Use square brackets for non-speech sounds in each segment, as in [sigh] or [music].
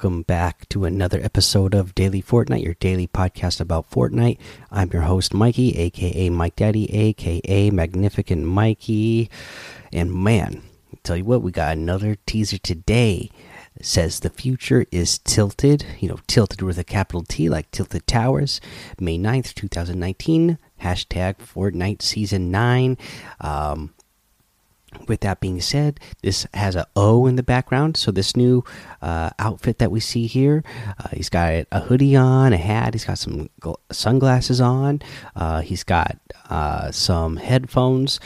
Welcome back to another episode of Daily Fortnite, your daily podcast about Fortnite. I'm your host, Mikey, aka Mike Daddy, aka Magnificent Mikey. And man, I'll tell you what, we got another teaser today. It says the future is tilted, you know, tilted with a capital T like Tilted Towers, May 9th, 2019. Hashtag Fortnite Season 9. Um, with that being said, this has a O in the background. So this new uh, outfit that we see here, uh, he's got a hoodie on, a hat. He's got some sunglasses on. Uh, he's got uh, some headphones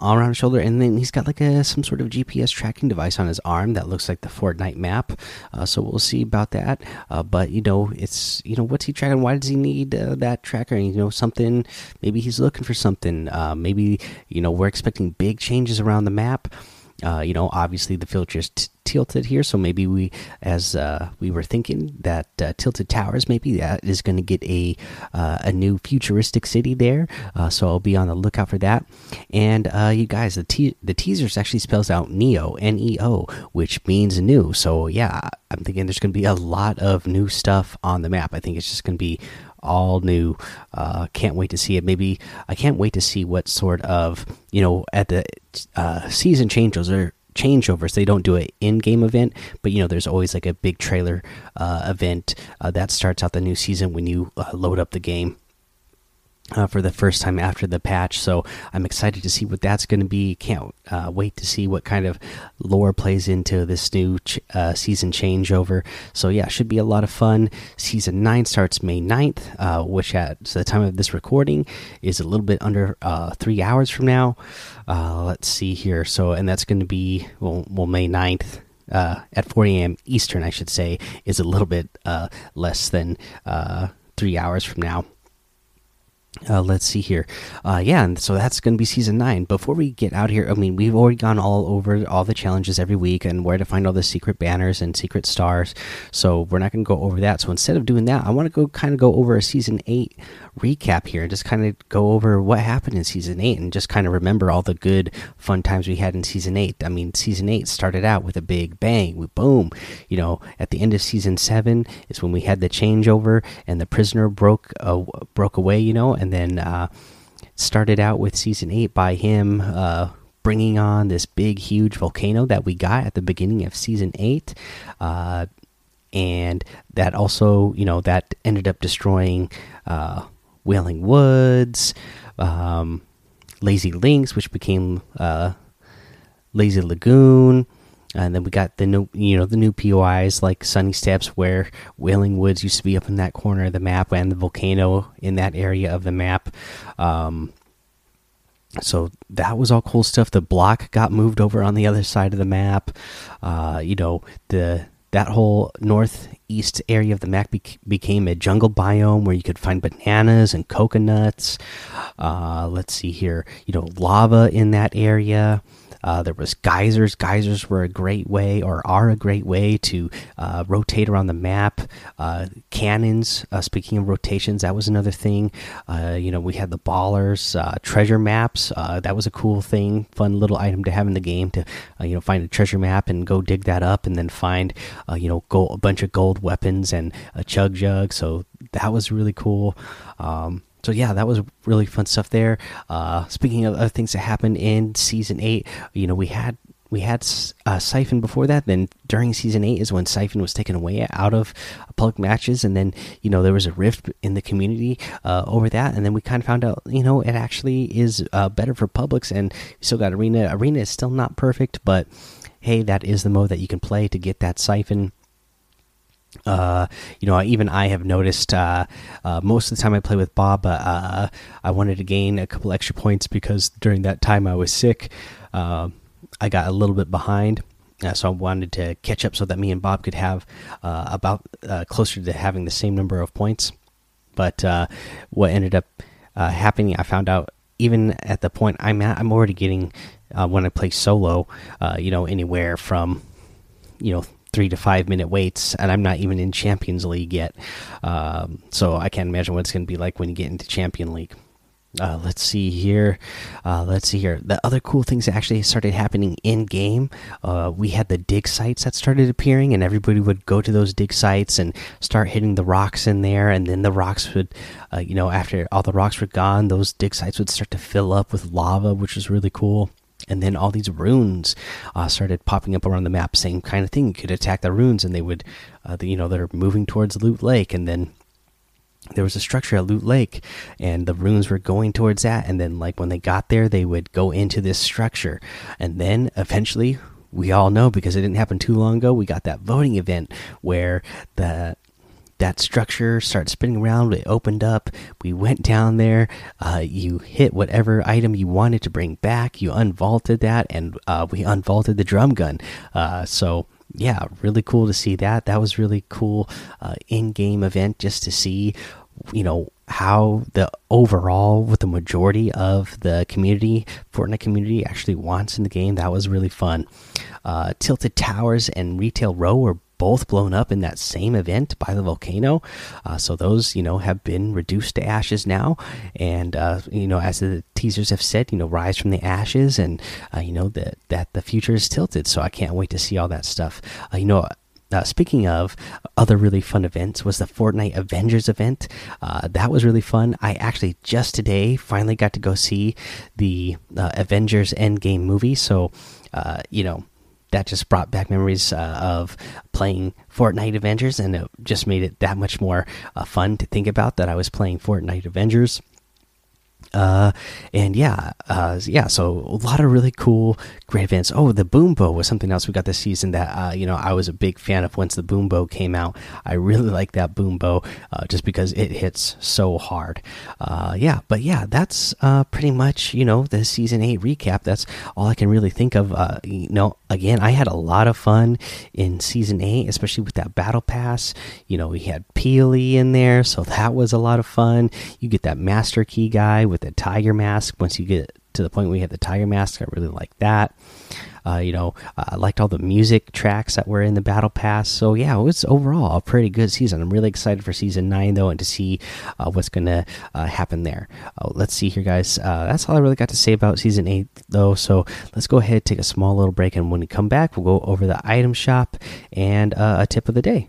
all around his shoulder, and then he's got like a some sort of GPS tracking device on his arm that looks like the Fortnite map. Uh, so we'll see about that. Uh, but you know, it's you know, what's he tracking? Why does he need uh, that tracker? And, You know, something. Maybe he's looking for something. Uh, maybe you know, we're expecting big changes around the map. Uh, you know, obviously the filters tilted here, so maybe we, as uh, we were thinking, that uh, tilted towers maybe that is going to get a uh, a new futuristic city there. Uh, so I'll be on the lookout for that. And uh, you guys, the te the teasers actually spells out Neo N E O, which means new. So yeah, I'm thinking there's going to be a lot of new stuff on the map. I think it's just going to be all new. Uh, can't wait to see it. Maybe I can't wait to see what sort of you know at the uh, season changes or changeovers. They don't do an in-game event, but you know there's always like a big trailer uh, event uh, that starts out the new season when you uh, load up the game uh, for the first time after the patch. So I'm excited to see what that's going to be. Can't uh, wait to see what kind of lore plays into this new ch uh, season changeover. So yeah, should be a lot of fun. Season 9 starts May 9th, uh, which at the time of this recording is a little bit under uh, three hours from now. Uh, let's see here. So, and that's going to be, well, well May 9th. Uh, at 4 a.m. Eastern, I should say, is a little bit less than three hours from now. Uh, let's see here. Uh, yeah, and so that's going to be season nine. Before we get out here, I mean, we've already gone all over all the challenges every week and where to find all the secret banners and secret stars. So we're not going to go over that. So instead of doing that, I want to go kind of go over a season eight recap here and just kind of go over what happened in season eight and just kind of remember all the good, fun times we had in season eight. I mean, season eight started out with a big bang. We boom. You know, at the end of season seven is when we had the changeover and the prisoner broke uh, broke away. You know, and then uh, started out with season eight by him. Uh, bringing on this big, huge volcano that we got at the beginning of season eight, uh, and that also, you know, that ended up destroying uh, Wailing Woods, um, Lazy Links, which became uh, Lazy Lagoon, and then we got the new, you know, the new POIs like Sunny Steps, where Wailing Woods used to be up in that corner of the map, and the volcano in that area of the map. Um, so that was all cool stuff. The block got moved over on the other side of the map. Uh, you know, the that whole northeast area of the map bec became a jungle biome where you could find bananas and coconuts. Uh, let's see here, you know, lava in that area. Uh, there was geysers. Geysers were a great way, or are a great way, to uh, rotate around the map. Uh, cannons. Uh, speaking of rotations, that was another thing. Uh, you know, we had the ballers, uh, treasure maps. that was a cool thing, fun little item to have in the game to, you know, find a treasure map and go dig that up, and then find, you know, gold, a bunch of gold weapons and a chug jug. So that was really cool. Um, so yeah, that was really fun stuff there. Uh, speaking of other things that happened in season eight, you know, we had we had uh, Siphon before that. Then during season eight is when Siphon was taken away out of public matches, and then you know there was a rift in the community uh, over that, and then we kind of found out you know it actually is uh, better for publics, and we still got Arena. Arena is still not perfect, but hey, that is the mode that you can play to get that Siphon uh, you know, even I have noticed uh, uh, most of the time I play with Bob, uh, I wanted to gain a couple extra points because during that time I was sick. Uh, I got a little bit behind, uh, so I wanted to catch up so that me and Bob could have about closer to having the same number of points. But what ended up happening, I found out even at the point I'm at, I'm already getting when I play solo, you know, anywhere from you know three to five minute waits, and I'm not even in Champions League yet. Um, so I can't imagine what it's going to be like when you get into Champion League. Uh, let's see here. Uh, let's see here. The other cool things that actually started happening in game. Uh, we had the dig sites that started appearing, and everybody would go to those dig sites and start hitting the rocks in there. And then the rocks would, uh, you know, after all the rocks were gone, those dig sites would start to fill up with lava, which was really cool. And then all these runes uh, started popping up around the map. Same kind of thing. You could attack the runes, and they would, uh, you know, they're moving towards Loot Lake, and then there was a structure at Loot Lake, and the runes were going towards that. And then, like when they got there, they would go into this structure, and then eventually, we all know because it didn't happen too long ago. We got that voting event where the that structure started spinning around. It opened up. We went down there. Uh, you hit whatever item you wanted to bring back. You unvaulted that, and uh, we unvaulted the drum gun. Uh, so yeah, really cool to see that. That was really cool uh, in-game event just to see, you know, how the overall what the majority of the community Fortnite community actually wants in the game. That was really fun. Uh, Tilted Towers and Retail Row were both blown up in that same event by the volcano. Uh, so those, you know, have been reduced to ashes now. And uh, you know, as the teasers have said, you know, rise from the ashes, and uh, you know that that the future is tilted. So I can't wait to see all that stuff. Uh, you know. Uh, speaking of other really fun events, was the Fortnite Avengers event. Uh, that was really fun. I actually just today finally got to go see the Avengers Endgame movie. So, you know, that just brought back memories uh, of playing Fortnite Avengers, and it just made it that much more uh, fun to think about that I was playing Fortnite Avengers. Uh, and yeah, uh, yeah. So a lot of really cool, great events. Oh, the Boom Bow was something else we got this season that uh, you know I was a big fan of once the Boom Bow came out. I really [laughs] like that Boom Bow uh, just because it hits so hard. Uh, yeah, but yeah, that's uh, pretty much you know the season eight recap. That's all I can really think of. Uh, you know, again, I had a lot of fun in season eight, especially with that battle pass. You know, we had Peely in there, so that was a lot of fun. You get that Master Key guy with the tiger mask. Once you get to the point where you have the tiger mask, I really like that. Uh, you know, uh, I liked all the music tracks that were in the battle pass. So yeah, it was overall a pretty good season. I'm really excited for season nine though, and to see uh, what's gonna uh, happen there. Uh, let's see here, guys. Uh, that's all I really got to say about season eight though. So let's go ahead take a small little break, and when we come back, we'll go over the item shop and a tip of the day.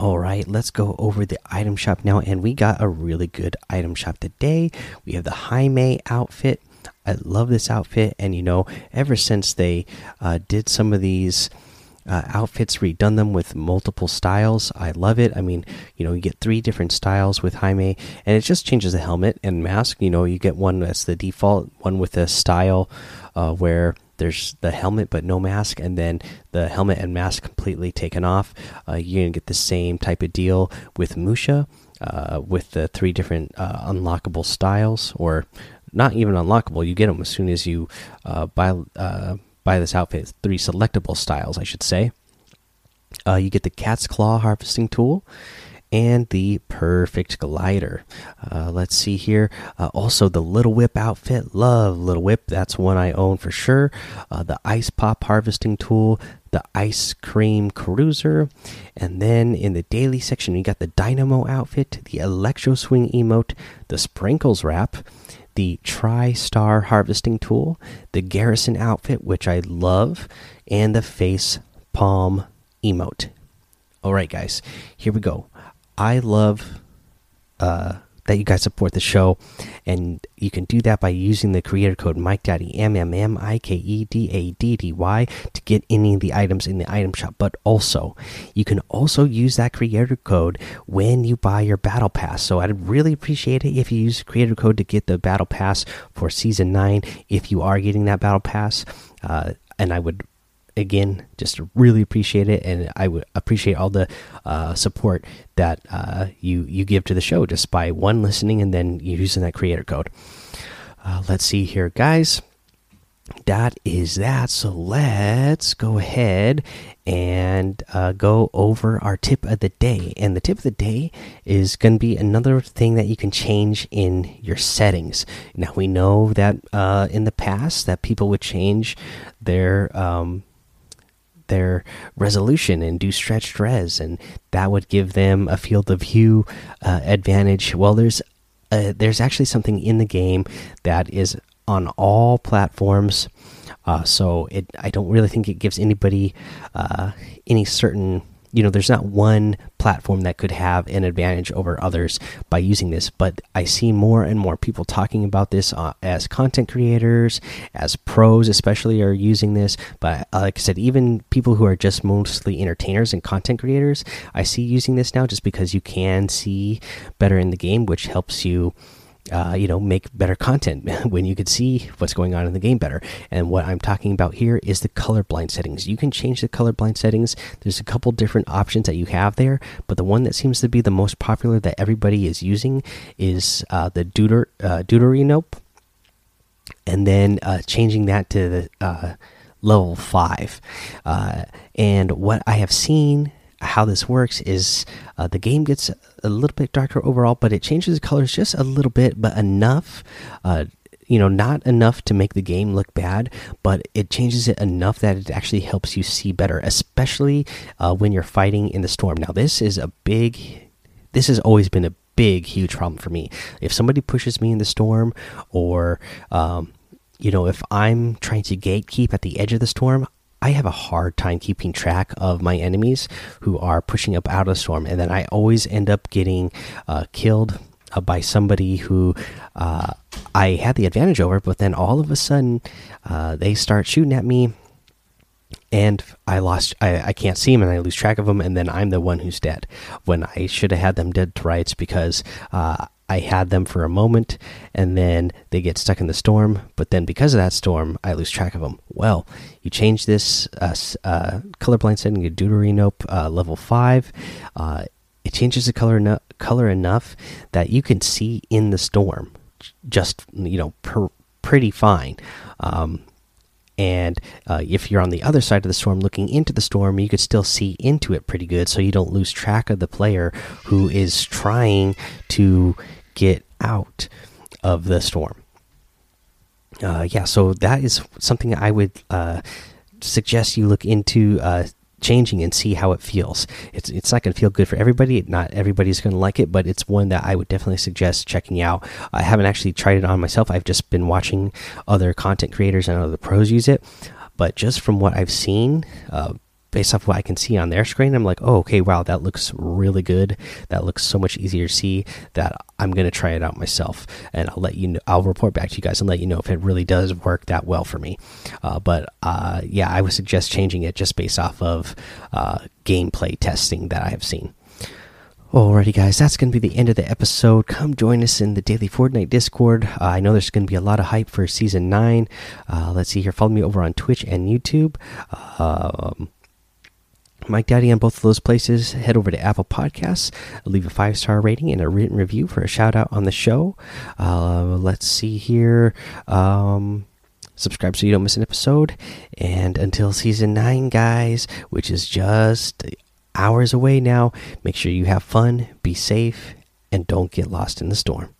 All right, let's go over the item shop now. And we got a really good item shop today. We have the Hime outfit. I love this outfit. And, you know, ever since they uh, did some of these uh, outfits, redone them with multiple styles, I love it. I mean, you know, you get three different styles with Hime, and it just changes the helmet and mask. You know, you get one that's the default, one with a style uh, where there's the helmet but no mask, and then the helmet and mask completely taken off. Uh, you're gonna get the same type of deal with Musha, uh, with the three different uh, unlockable styles, or not even unlockable. You get them as soon as you uh, buy uh, buy this outfit. Three selectable styles, I should say. You get the cat's claw harvesting tool and the perfect glider. Uh, let's see here. Uh, also, the Little Whip outfit. Love Little Whip. That's one I own for sure. Uh, the Ice Pop harvesting tool. The Ice Cream Cruiser. And then in the daily section, you got the Dynamo outfit, the Electro Swing emote, the Sprinkles wrap, the Tri Star harvesting tool, the Garrison outfit, which I love, and the Face Palm emote. All right, guys, here we go. I love uh, that you guys support the show, and you can do that by using the creator code Mike Daddy M M M I K E D A D D Y to get any of the items in the item shop. But also, you can also use that creator code when you buy your battle pass. So I'd really appreciate it if you use creator code to get the battle pass for season nine. If you are getting that battle pass, uh, and I would again, just really appreciate it, and I would appreciate all the uh, support that uh, you you give to the show just by one listening and then using that creator code. Uh, let's see here, guys. That is that. So let's go ahead and uh, go over our tip of the day. And the tip of the day is going to be another thing that you can change in your settings. Now we know that uh, in the past that people would change their um, their resolution and do stretched res, and that would give them a field of view uh, advantage. Well, there's uh, there's actually something in the game that is on all platforms. Uh, so it, I don't really think it gives anybody uh, any certain you know there's not one platform that could have an advantage over others by using this but i see more and more people talking about this uh, as content creators as pros especially are using this. But uh, like i said even people who are just mostly entertainers and content creators i see using this now just because you can see better in the game which helps you uh, you know make better content [laughs] when you could see what's going on in the game better. And what i'm talking about here is the colorblind settings. You can change the colorblind settings. There's a couple different options that you have there but the one that seems to be the most popular that everybody is using is uh, the deuter uh, and then uh, changing that to the uh, level 5 uh, and what i have seen how this works is uh, the game gets a little bit darker overall, but it changes the colors just a little bit, but enough. Uh, you know, not enough to make the game look bad, but it changes it enough that it actually helps you see better, especially uh, when you're fighting in the storm. Now, this is a big, this has always been a big, huge problem for me. If somebody pushes me in the storm, or, um, you know, if I'm trying to gatekeep at the edge of the storm, I have a hard time keeping track of my enemies who are pushing up out of storm, and then I always end up getting uh, killed uh, by somebody who uh, I had the advantage over, but then all of a sudden uh, they start shooting at me, and I lost. I, I can't see them, and I lose track of them, and then I'm the one who's dead when I should have had them dead to rights because uh, I had them for a moment and then they get stuck in the storm. But then because of that storm, I lose track of them. Well, you change this uh, uh, colorblind setting to Deuteranope uh, level 5. Uh, it changes the color, no color enough that you can see in the storm just, you know, pretty fine. Um, and uh, if you're on the other side of the storm looking into the storm you could still see into it pretty good so you don't lose track of the player who is trying to get out of the storm. Uh, yeah, so that is something I would uh, suggest you look into uh, changing and see how it feels. It's it's not going to feel good for everybody. Not everybody's going to like it, but it's one that I would definitely suggest checking out. I haven't actually tried it on myself. I've just been watching other content creators and other pros use it. But just from what I've seen, uh, based off what I can see on their screen, I'm like, oh, okay, wow, that looks really good. That looks so much easier to see that I'm gonna try it out myself, and I'll let you know. I'll report back to you guys and let you know if it really does work that well for me. Uh, but uh, yeah, I would suggest changing it just based off of uh, gameplay testing that I have seen. Alrighty, guys, that's going to be the end of the episode. Come join us in the daily Fortnite Discord. Uh, I know there's going to be a lot of hype for season nine. Uh, let's see here. Follow me over on Twitch and YouTube. Um, Mike Daddy on both of those places. Head over to Apple Podcasts, leave a five star rating and a written review for a shout out on the show. Uh, let's see here. Um, subscribe so you don't miss an episode. And until season nine, guys, which is just hours away now, make sure you have fun, be safe, and don't get lost in the storm.